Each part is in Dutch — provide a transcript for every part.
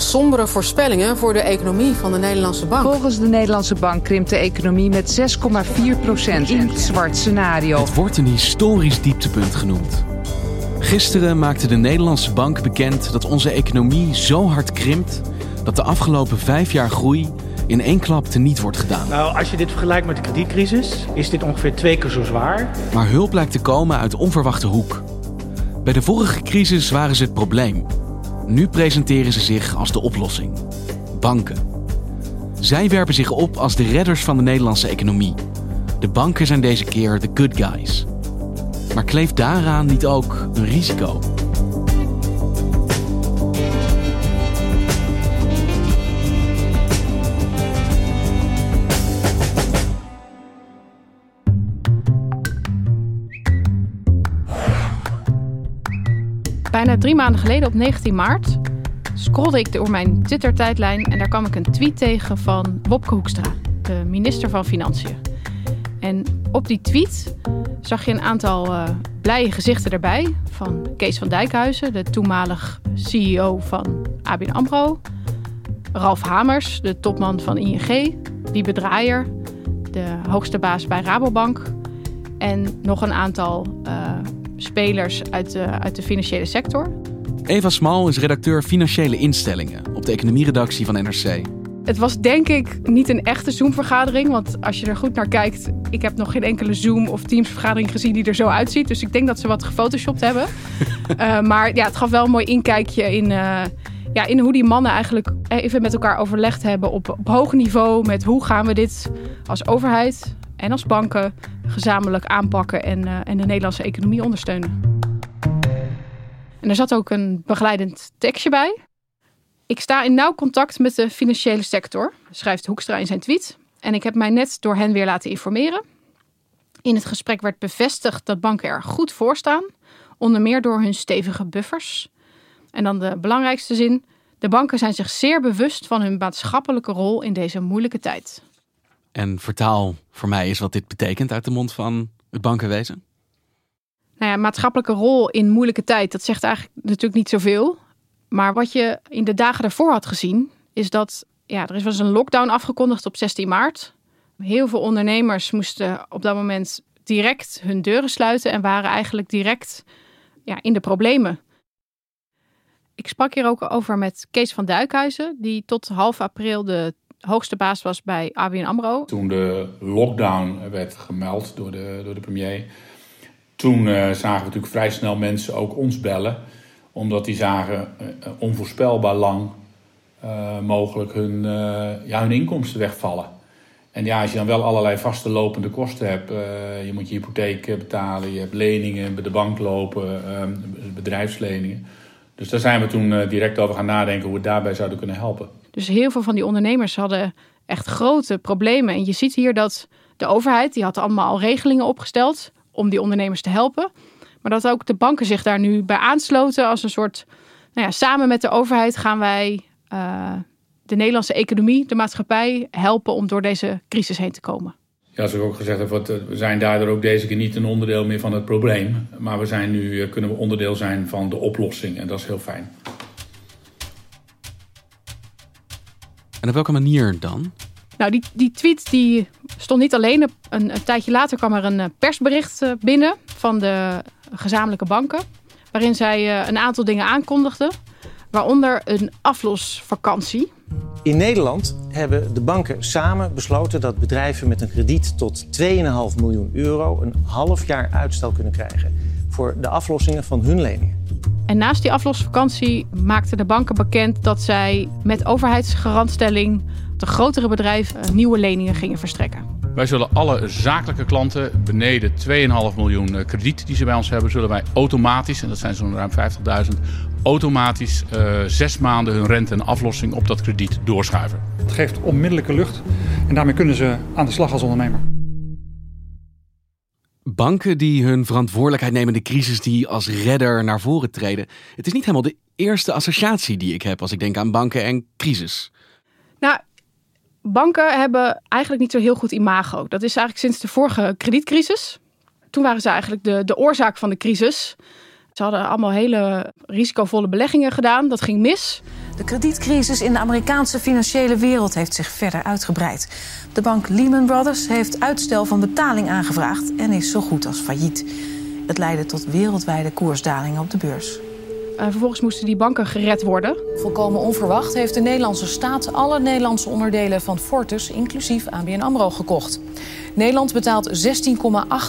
Sombere voorspellingen voor de economie van de Nederlandse bank. Volgens de Nederlandse bank krimpt de economie met 6,4 procent in het zwart scenario. Het wordt een historisch dieptepunt genoemd. Gisteren maakte de Nederlandse bank bekend dat onze economie zo hard krimpt dat de afgelopen vijf jaar groei in één klap teniet wordt gedaan. Nou, als je dit vergelijkt met de kredietcrisis, is dit ongeveer twee keer zo zwaar. Maar hulp lijkt te komen uit onverwachte hoek. Bij de vorige crisis waren ze het probleem. Nu presenteren ze zich als de oplossing. Banken. Zij werpen zich op als de redders van de Nederlandse economie. De banken zijn deze keer de good guys. Maar kleeft daaraan niet ook een risico? Bijna drie maanden geleden, op 19 maart, scrollde ik door mijn Twitter-tijdlijn en daar kwam ik een tweet tegen van Wopke Hoekstra, de minister van Financiën. En op die tweet zag je een aantal uh, blije gezichten erbij van Kees van Dijkhuizen, de toenmalig CEO van ABN AMRO, Ralf Hamers, de topman van ING, die bedraaier, de hoogste baas bij Rabobank en nog een aantal uh, spelers uit de, uit de financiële sector. Eva Smal is redacteur Financiële Instellingen op de economieredactie van NRC. Het was denk ik niet een echte Zoom-vergadering. Want als je er goed naar kijkt, ik heb nog geen enkele Zoom- of Teams-vergadering gezien die er zo uitziet. Dus ik denk dat ze wat gefotoshopt hebben. uh, maar ja, het gaf wel een mooi inkijkje in, uh, ja, in hoe die mannen eigenlijk even met elkaar overlegd hebben op, op hoog niveau. Met hoe gaan we dit als overheid en als banken gezamenlijk aanpakken en, uh, en de Nederlandse economie ondersteunen. En er zat ook een begeleidend tekstje bij. Ik sta in nauw contact met de financiële sector, schrijft Hoekstra in zijn tweet. En ik heb mij net door hen weer laten informeren. In het gesprek werd bevestigd dat banken er goed voor staan, onder meer door hun stevige buffers. En dan de belangrijkste zin: de banken zijn zich zeer bewust van hun maatschappelijke rol in deze moeilijke tijd. En vertaal voor mij is wat dit betekent uit de mond van het bankenwezen. Nou ja, maatschappelijke rol in moeilijke tijd, dat zegt eigenlijk natuurlijk niet zoveel. Maar wat je in de dagen daarvoor had gezien, is dat ja, er was een lockdown afgekondigd op 16 maart. Heel veel ondernemers moesten op dat moment direct hun deuren sluiten en waren eigenlijk direct ja, in de problemen. Ik sprak hier ook over met Kees van Duikhuizen, die tot half april de hoogste baas was bij ABN AMRO. Toen de lockdown werd gemeld door de, door de premier, toen uh, zagen we natuurlijk vrij snel mensen ook ons bellen. Omdat die zagen uh, onvoorspelbaar lang uh, mogelijk hun, ja, hun inkomsten wegvallen. En ja, als je dan wel allerlei vaste lopende kosten hebt, je moet je hypotheek betalen, je hebt leningen bij de bank lopen, bedrijfsleningen. Dus daar zijn we toen direct over gaan nadenken hoe we daarbij zouden kunnen helpen. Dus heel veel van die ondernemers hadden echt grote problemen. En je ziet hier dat de overheid, die had allemaal al regelingen opgesteld om die ondernemers te helpen. Maar dat ook de banken zich daar nu bij aansloten als een soort, nou ja, samen met de overheid gaan wij uh, de Nederlandse economie, de maatschappij helpen om door deze crisis heen te komen. Ja, zoals ik ook gezegd heb, we zijn daardoor ook deze keer niet een onderdeel meer van het probleem. Maar we zijn nu, kunnen we onderdeel zijn van de oplossing en dat is heel fijn. En op welke manier dan? Nou, die, die tweet die stond niet alleen. Een, een tijdje later kwam er een persbericht binnen van de gezamenlijke banken. Waarin zij een aantal dingen aankondigden. Waaronder een aflosvakantie. In Nederland hebben de banken samen besloten dat bedrijven met een krediet tot 2,5 miljoen euro een half jaar uitstel kunnen krijgen voor de aflossingen van hun leningen. En naast die aflosvakantie maakten de banken bekend dat zij met overheidsgarantstelling de grotere bedrijven nieuwe leningen gingen verstrekken. Wij zullen alle zakelijke klanten beneden 2,5 miljoen eh, krediet die ze bij ons hebben, zullen wij automatisch, en dat zijn zo'n ruim 50.000, automatisch uh, zes maanden hun rente en aflossing op dat krediet doorschuiven. Het geeft onmiddellijke lucht en daarmee kunnen ze aan de slag als ondernemer. Banken die hun verantwoordelijkheid nemen in de crisis die als redder naar voren treden. Het is niet helemaal de eerste associatie die ik heb als ik denk aan banken en crisis. Nou, banken hebben eigenlijk niet zo heel goed imago. Dat is eigenlijk sinds de vorige kredietcrisis. Toen waren ze eigenlijk de, de oorzaak van de crisis. Ze hadden allemaal hele risicovolle beleggingen gedaan. Dat ging mis. De kredietcrisis in de Amerikaanse financiële wereld heeft zich verder uitgebreid. De bank Lehman Brothers heeft uitstel van betaling aangevraagd en is zo goed als failliet. Het leidde tot wereldwijde koersdalingen op de beurs. Uh, vervolgens moesten die banken gered worden. Volkomen onverwacht heeft de Nederlandse staat alle Nederlandse onderdelen van Fortis, inclusief ABN AMRO, gekocht. Nederland betaalt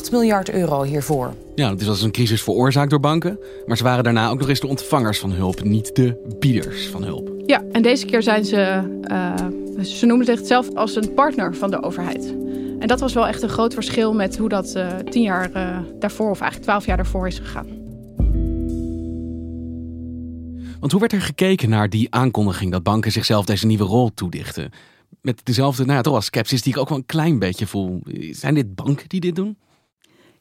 16,8 miljard euro hiervoor. Ja, het is als een crisis veroorzaakt door banken. Maar ze waren daarna ook nog eens de ontvangers van hulp, niet de bieders van hulp. Ja, en deze keer zijn ze, uh, ze noemen zich zelf als een partner van de overheid. En dat was wel echt een groot verschil met hoe dat uh, tien jaar uh, daarvoor, of eigenlijk twaalf jaar daarvoor is gegaan. Want hoe werd er gekeken naar die aankondiging dat banken zichzelf deze nieuwe rol toedichten? Met dezelfde, nou ja, toch wel sceptisch die ik ook wel een klein beetje voel. Zijn dit banken die dit doen?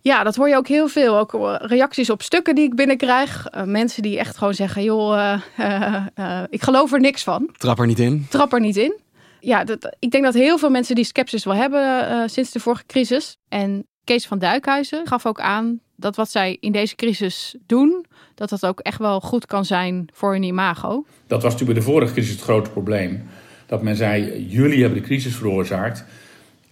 Ja, dat hoor je ook heel veel. Ook eh, reacties op stukken die ik binnenkrijg. Uh, mensen die echt gewoon zeggen, joh, uh, uh, ik geloof er niks van. Trap er niet in. Trap er niet in. Ja, dat, ik denk dat heel veel mensen die sceptisch wel hebben sinds de vorige crisis. En Kees van Duikhuizen gaf ook aan dat wat zij in deze crisis doen, dat dat ook echt wel goed kan zijn voor hun imago. Dat was natuurlijk bij de vorige crisis het grote probleem. Dat men zei, jullie hebben de crisis veroorzaakt.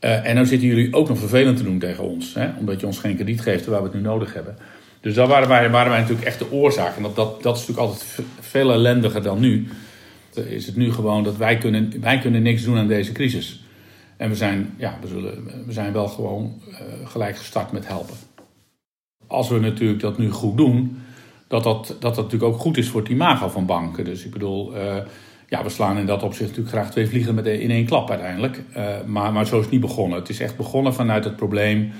Uh, en dan zitten jullie ook nog vervelend te doen tegen ons. Hè? Omdat je ons geen krediet geeft waar we het nu nodig hebben. Dus daar waren wij, waren natuurlijk echt de oorzaak. En dat, dat, is natuurlijk altijd veel ellendiger dan nu. Is het nu gewoon dat wij kunnen, wij kunnen niks doen aan deze crisis. En we zijn, ja, we zullen, we zijn wel gewoon uh, gelijk gestart met helpen. Als we natuurlijk dat nu goed doen, dat dat, dat natuurlijk ook goed is voor het imago van banken. Dus ik bedoel, uh, ja, we slaan in dat opzicht natuurlijk graag twee vliegen met in één klap uiteindelijk. Uh, maar, maar zo is het niet begonnen. Het is echt begonnen vanuit het probleem.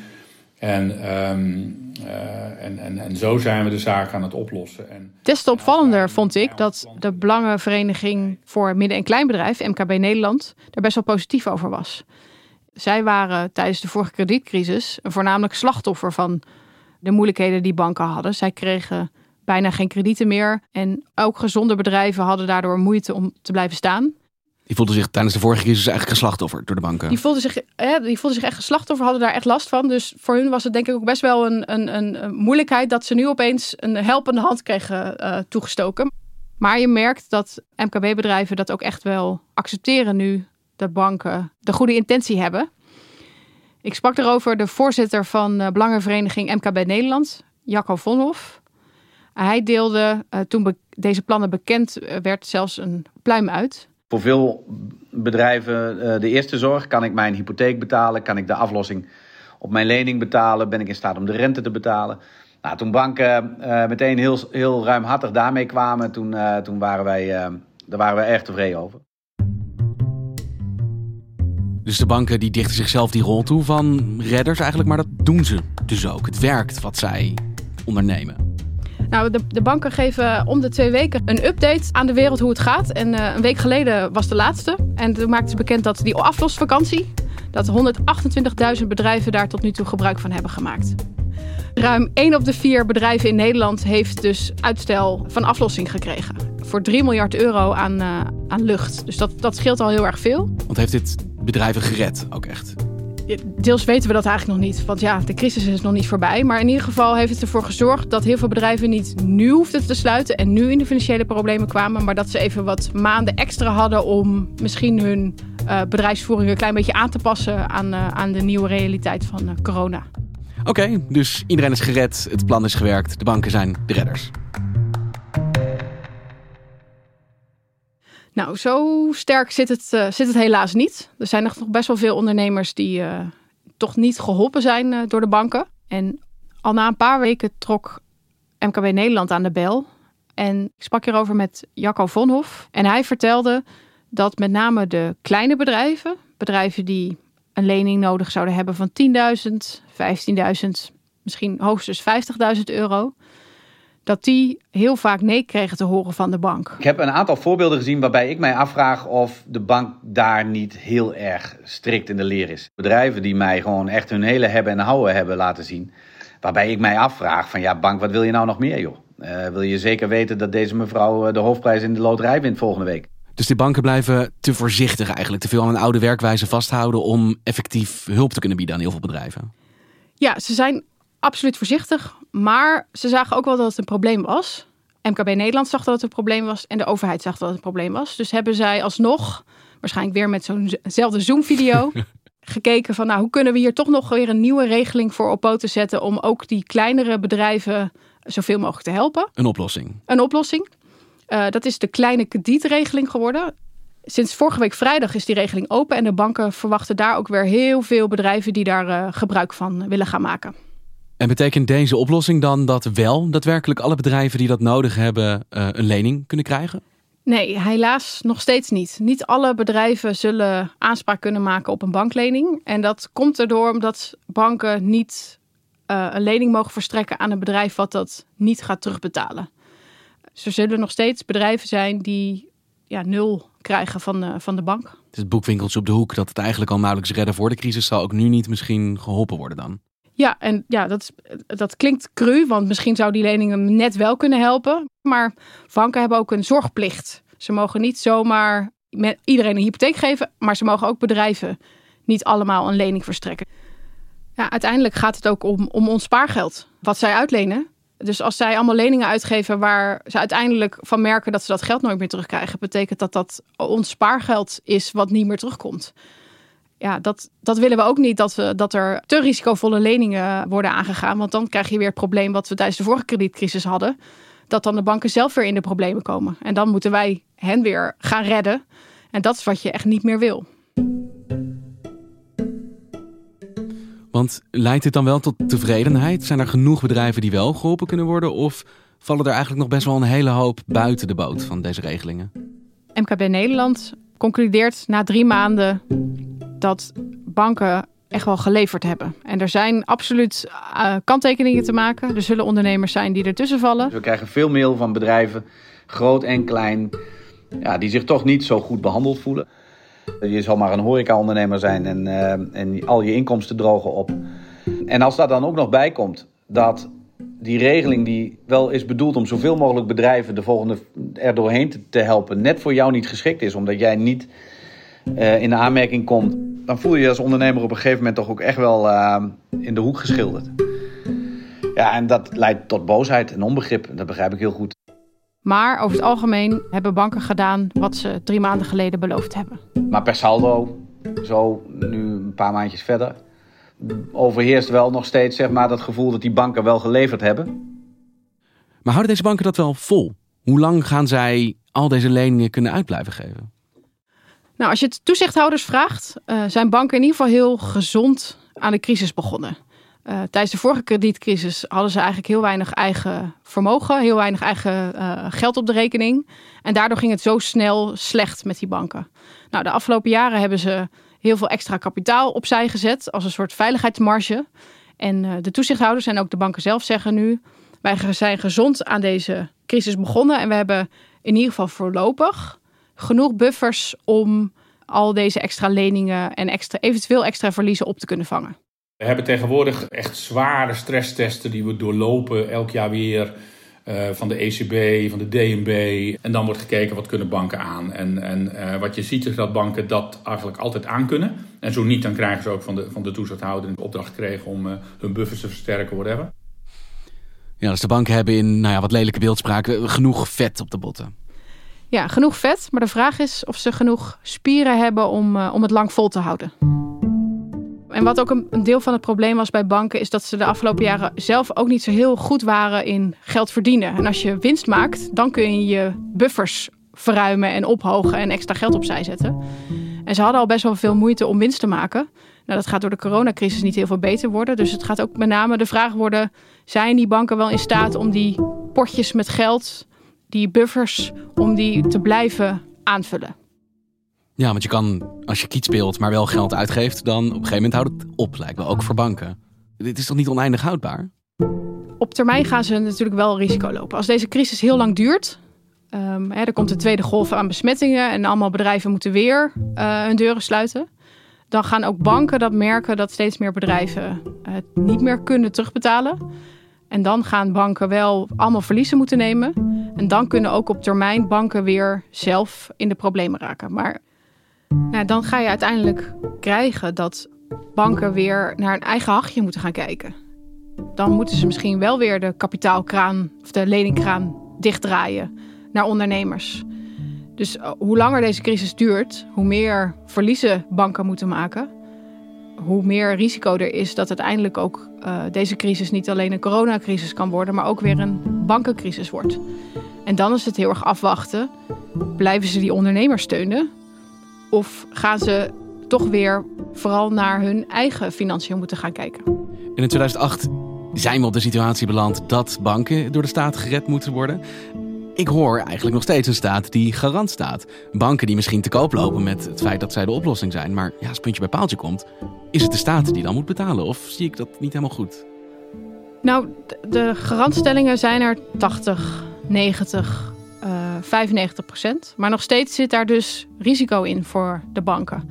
En, um, uh, en, en, en zo zijn we de zaak aan het oplossen. En, Des te opvallender vond ik dat de Belangenvereniging voor Midden- en Kleinbedrijf, MKB Nederland, er best wel positief over was. Zij waren tijdens de vorige kredietcrisis een voornamelijk slachtoffer van de moeilijkheden die banken hadden. Zij kregen bijna geen kredieten meer. En ook gezonde bedrijven hadden daardoor moeite om te blijven staan. Die voelden zich tijdens de vorige crisis eigenlijk geslachtofferd door de banken. Die voelden zich, die voelden zich echt geslachtoffer, hadden daar echt last van. Dus voor hun was het denk ik ook best wel een, een, een moeilijkheid dat ze nu opeens een helpende hand kregen uh, toegestoken. Maar je merkt dat MKB-bedrijven dat ook echt wel accepteren nu de banken de goede intentie hebben. Ik sprak erover de voorzitter van de Belangenvereniging MKB Nederland, Jacco Vonhoff. Hij deelde uh, toen deze plannen bekend werd zelfs een pluim uit. Voor veel bedrijven uh, de eerste zorg. Kan ik mijn hypotheek betalen? Kan ik de aflossing op mijn lening betalen? Ben ik in staat om de rente te betalen? Nou, toen banken uh, meteen heel, heel ruimhartig daarmee kwamen, toen, toen waren wij, daar waren we erg tevreden over. Dus de banken die dichten zichzelf die rol toe van redders eigenlijk, maar dat doen ze dus ook. Het werkt wat zij ondernemen. Nou, de, de, banken geven om de twee weken een update aan de wereld hoe het gaat. En uh, een week geleden was de laatste. En toen maakten ze bekend dat die aflosvakantie, dat 128.000 bedrijven daar tot nu toe gebruik van hebben gemaakt. Ruim 1 op de 4 bedrijven in Nederland heeft dus uitstel van aflossing gekregen. Voor 3 miljard euro aan, uh, aan lucht. Dus dat, dat scheelt al heel erg veel. Want heeft dit bedrijven gered ook echt? Deels weten we dat eigenlijk nog niet. Want ja, de crisis is nog niet voorbij. Maar in ieder geval heeft het ervoor gezorgd dat heel veel bedrijven niet nu hoefden te sluiten. En nu in de financiële problemen kwamen. Maar dat ze even wat maanden extra hadden om misschien hun uh, bedrijfsvoering een klein beetje aan te passen aan, uh, aan de nieuwe realiteit van uh, corona. Oké, dus iedereen is gered. Het plan is gewerkt. De banken zijn de redders. Nou, zo sterk zit het, uh, zit het helaas niet. Er zijn nog best wel veel ondernemers die uh, toch niet geholpen zijn uh, door de banken. En al na een paar weken trok MKB Nederland aan de bel. En ik sprak hierover met Jacco Vonhoff. En hij vertelde dat met name de kleine bedrijven, bedrijven die een lening nodig zouden hebben van 10.000, 15.000, misschien hoogstens 50.000 euro, dat die heel vaak nee kregen te horen van de bank. Ik heb een aantal voorbeelden gezien waarbij ik mij afvraag of de bank daar niet heel erg strikt in de leer is. Bedrijven die mij gewoon echt hun hele hebben en houden hebben laten zien. Waarbij ik mij afvraag van ja bank, wat wil je nou nog meer joh? Uh, wil je zeker weten dat deze mevrouw eh, de hoofdprijs in de loterij wint volgende week? Dus de banken blijven te voorzichtig eigenlijk, te veel aan een oude werkwijze vasthouden om effectief hulp te kunnen bieden aan heel veel bedrijven. Ja, ze zijn absoluut voorzichtig, maar ze zagen ook wel dat het een probleem was. MKB Nederland zag dat het een probleem was en de overheid zag dat het een probleem was. Dus hebben zij alsnog, waarschijnlijk weer met zo'nzelfde Zoom-video, gekeken van nou, hoe kunnen we hier toch nog weer een nieuwe regeling voor op poten zetten om ook die kleinere bedrijven zoveel mogelijk te helpen. Een oplossing. Een oplossing. Uh, dat is de kleine kredietregeling geworden. Sinds vorige week vrijdag is die regeling open en de banken verwachten daar ook weer heel veel bedrijven die daar uh, gebruik van willen gaan maken. En betekent deze oplossing dan dat wel daadwerkelijk alle bedrijven die dat nodig hebben uh, een lening kunnen krijgen? Nee, helaas nog steeds niet. Niet alle bedrijven zullen aanspraak kunnen maken op een banklening. En dat komt erdoor omdat banken niet uh, een lening mogen verstrekken aan een bedrijf wat dat niet gaat terugbetalen. Dus er zullen nog steeds bedrijven zijn die ja, nul krijgen van, uh, van de bank. Het is het boekwinkeltje op de hoek dat het eigenlijk al nauwelijks redden voor de crisis zal ook nu niet misschien geholpen worden dan. Ja, en ja, dat, dat klinkt cru, want misschien zou die leningen net wel kunnen helpen. Maar banken hebben ook een zorgplicht. Ze mogen niet zomaar iedereen een hypotheek geven, maar ze mogen ook bedrijven niet allemaal een lening verstrekken. Ja, uiteindelijk gaat het ook om, om ons spaargeld, wat zij uitlenen. Dus als zij allemaal leningen uitgeven waar ze uiteindelijk van merken dat ze dat geld nooit meer terugkrijgen, betekent dat dat ons spaargeld is wat niet meer terugkomt. Ja, dat, dat willen we ook niet, dat, we, dat er te risicovolle leningen worden aangegaan. Want dan krijg je weer het probleem wat we tijdens de vorige kredietcrisis hadden. Dat dan de banken zelf weer in de problemen komen. En dan moeten wij hen weer gaan redden. En dat is wat je echt niet meer wil. Want leidt dit dan wel tot tevredenheid? Zijn er genoeg bedrijven die wel geholpen kunnen worden? Of vallen er eigenlijk nog best wel een hele hoop buiten de boot van deze regelingen? MKB Nederland concludeert na drie maanden dat banken echt wel geleverd hebben. En er zijn absoluut uh, kanttekeningen te maken. Er zullen ondernemers zijn die ertussen vallen. We krijgen veel mail van bedrijven, groot en klein, ja, die zich toch niet zo goed behandeld voelen. Je zal maar een horecaondernemer zijn en, uh, en al je inkomsten drogen op. En als daar dan ook nog bij komt dat die regeling die wel is bedoeld om zoveel mogelijk bedrijven de volgende er doorheen te, helpen, net voor jou niet geschikt is, omdat jij niet uh, in de aanmerking komt, dan voel je je als ondernemer op een gegeven moment toch ook echt wel uh, in de hoek geschilderd. Ja, en dat leidt tot boosheid en onbegrip. Dat begrijp ik heel goed. Maar over het algemeen hebben banken gedaan wat ze drie maanden geleden beloofd hebben. Maar per saldo, zo nu een paar maandjes verder, overheerst wel nog steeds zeg maar, dat gevoel dat die banken wel geleverd hebben. Maar houden deze banken dat wel vol? Hoe lang gaan zij al deze leningen kunnen uitblijven geven? Nou, als je het toezichthouders vraagt, uh, zijn banken in ieder geval heel gezond aan de crisis begonnen. Uh, tijdens de vorige kredietcrisis hadden ze eigenlijk heel weinig eigen vermogen, heel weinig eigen uh, geld op de rekening. En daardoor ging het zo snel slecht met die banken. Nou, de afgelopen jaren hebben ze heel veel extra kapitaal opzij gezet als een soort veiligheidsmarge. En de toezichthouders en ook de banken zelf zeggen nu: wij zijn gezond aan deze crisis begonnen en we hebben in ieder geval voorlopig genoeg buffers om al deze extra leningen en extra, eventueel extra verliezen op te kunnen vangen. We hebben tegenwoordig echt zware stresstesten die we doorlopen elk jaar weer. Uh, van de ECB, van de DNB. En dan wordt gekeken wat kunnen banken aan. En, en uh, wat je ziet is dat banken dat eigenlijk altijd aan kunnen. En zo niet, dan krijgen ze ook van de, van de toezichthouder de opdracht gekregen om uh, hun buffers te versterken, whatever. Ja, dus de banken hebben in nou ja, wat lelijke beeldspraak genoeg vet op de botten. Ja, genoeg vet. Maar de vraag is of ze genoeg spieren hebben om, om het lang vol te houden. En wat ook een deel van het probleem was bij banken, is dat ze de afgelopen jaren zelf ook niet zo heel goed waren in geld verdienen. En als je winst maakt, dan kun je je buffers verruimen en ophogen en extra geld opzij zetten. En ze hadden al best wel veel moeite om winst te maken. Nou, dat gaat door de coronacrisis niet heel veel beter worden. Dus het gaat ook met name de vraag worden: zijn die banken wel in staat om die potjes met geld, die buffers, om die te blijven aanvullen? Ja, want je kan, als je kiet speelt, maar wel geld uitgeeft, dan op een gegeven moment houdt het op, lijkt wel ook voor banken. Dit is toch niet oneindig houdbaar? Op termijn gaan ze natuurlijk wel risico lopen. Als deze crisis heel lang duurt, um, hè, er komt een tweede golf aan besmettingen en allemaal bedrijven moeten weer uh, hun deuren sluiten. Dan gaan ook banken dat merken dat steeds meer bedrijven het niet meer kunnen terugbetalen. En dan gaan banken wel allemaal verliezen moeten nemen. En dan kunnen ook op termijn banken weer zelf in de problemen raken. Maar nou, dan ga je uiteindelijk krijgen dat banken weer naar een eigen hachje moeten gaan kijken. Dan moeten ze misschien wel weer de kapitaalkraan of de leningkraan dichtdraaien naar ondernemers. Dus eh, hoe langer deze crisis duurt, hoe meer verliezen banken moeten maken. Hoe meer risico er is dat uiteindelijk ook uh, deze crisis niet alleen een coronacrisis kan worden, maar ook weer een bankencrisis wordt. En dan is het heel erg afwachten. Blijven ze die ondernemers steunen? Of gaan ze toch weer vooral naar hun eigen financiën moeten gaan kijken? In 2008 zijn we op de situatie beland dat banken door de staat gered moeten worden. Ik hoor eigenlijk nog steeds een staat die garant staat. Banken die misschien te koop lopen met het feit dat zij de oplossing zijn. Maar ja, als puntje bij paaltje komt, is het de staat die dan moet betalen? Of zie ik dat niet helemaal goed? Nou, de garantstellingen zijn er 80, 90, uh, 95 procent. Maar nog steeds zit daar dus risico in voor de banken.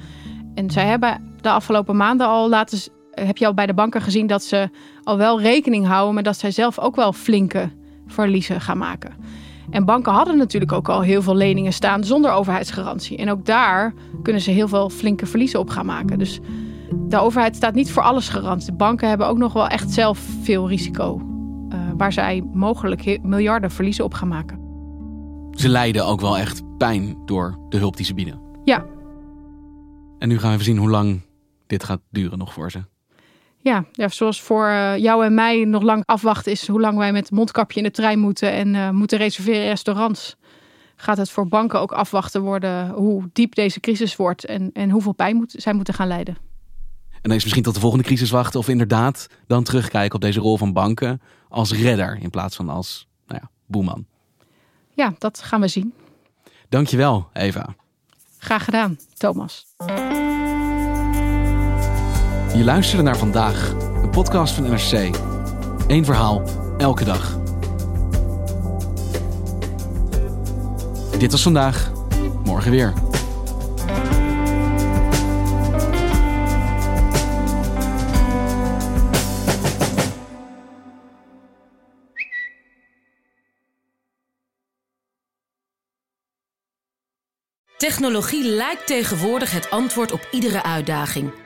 En zij hebben de afgelopen maanden al laten. Heb je al bij de banken gezien dat ze al wel rekening houden met dat zij zelf ook wel flinke verliezen gaan maken. En banken hadden natuurlijk ook al heel veel leningen staan zonder overheidsgarantie. En ook daar kunnen ze heel veel flinke verliezen op gaan maken. Dus de overheid staat niet voor alles garant. De banken hebben ook nog wel echt zelf veel risico. Uh, waar zij mogelijk miljarden verliezen op gaan maken. Ze lijden ook wel echt pijn door de hulp die ze bieden. Ja. En nu gaan we even zien hoe lang dit gaat duren nog voor ze. Ja, ja zoals voor uh, jou en mij nog lang afwachten is hoe lang wij met mondkapje in de trein moeten en uh, moeten reserveren in restaurants. Gaat het voor banken ook afwachten worden hoe diep deze crisis wordt en, en hoeveel pijn moet, zij moeten gaan leiden. En dan is misschien tot de volgende crisis wachten of inderdaad dan terugkijken op deze rol van banken als redder in plaats van als nou ja, boeman. Ja, dat gaan we zien. Dankjewel, Eva. Graag gedaan, Thomas. Je luisterde naar vandaag, een podcast van NRC. Eén verhaal, elke dag. Dit was vandaag, morgen weer. Technologie lijkt tegenwoordig het antwoord op iedere uitdaging.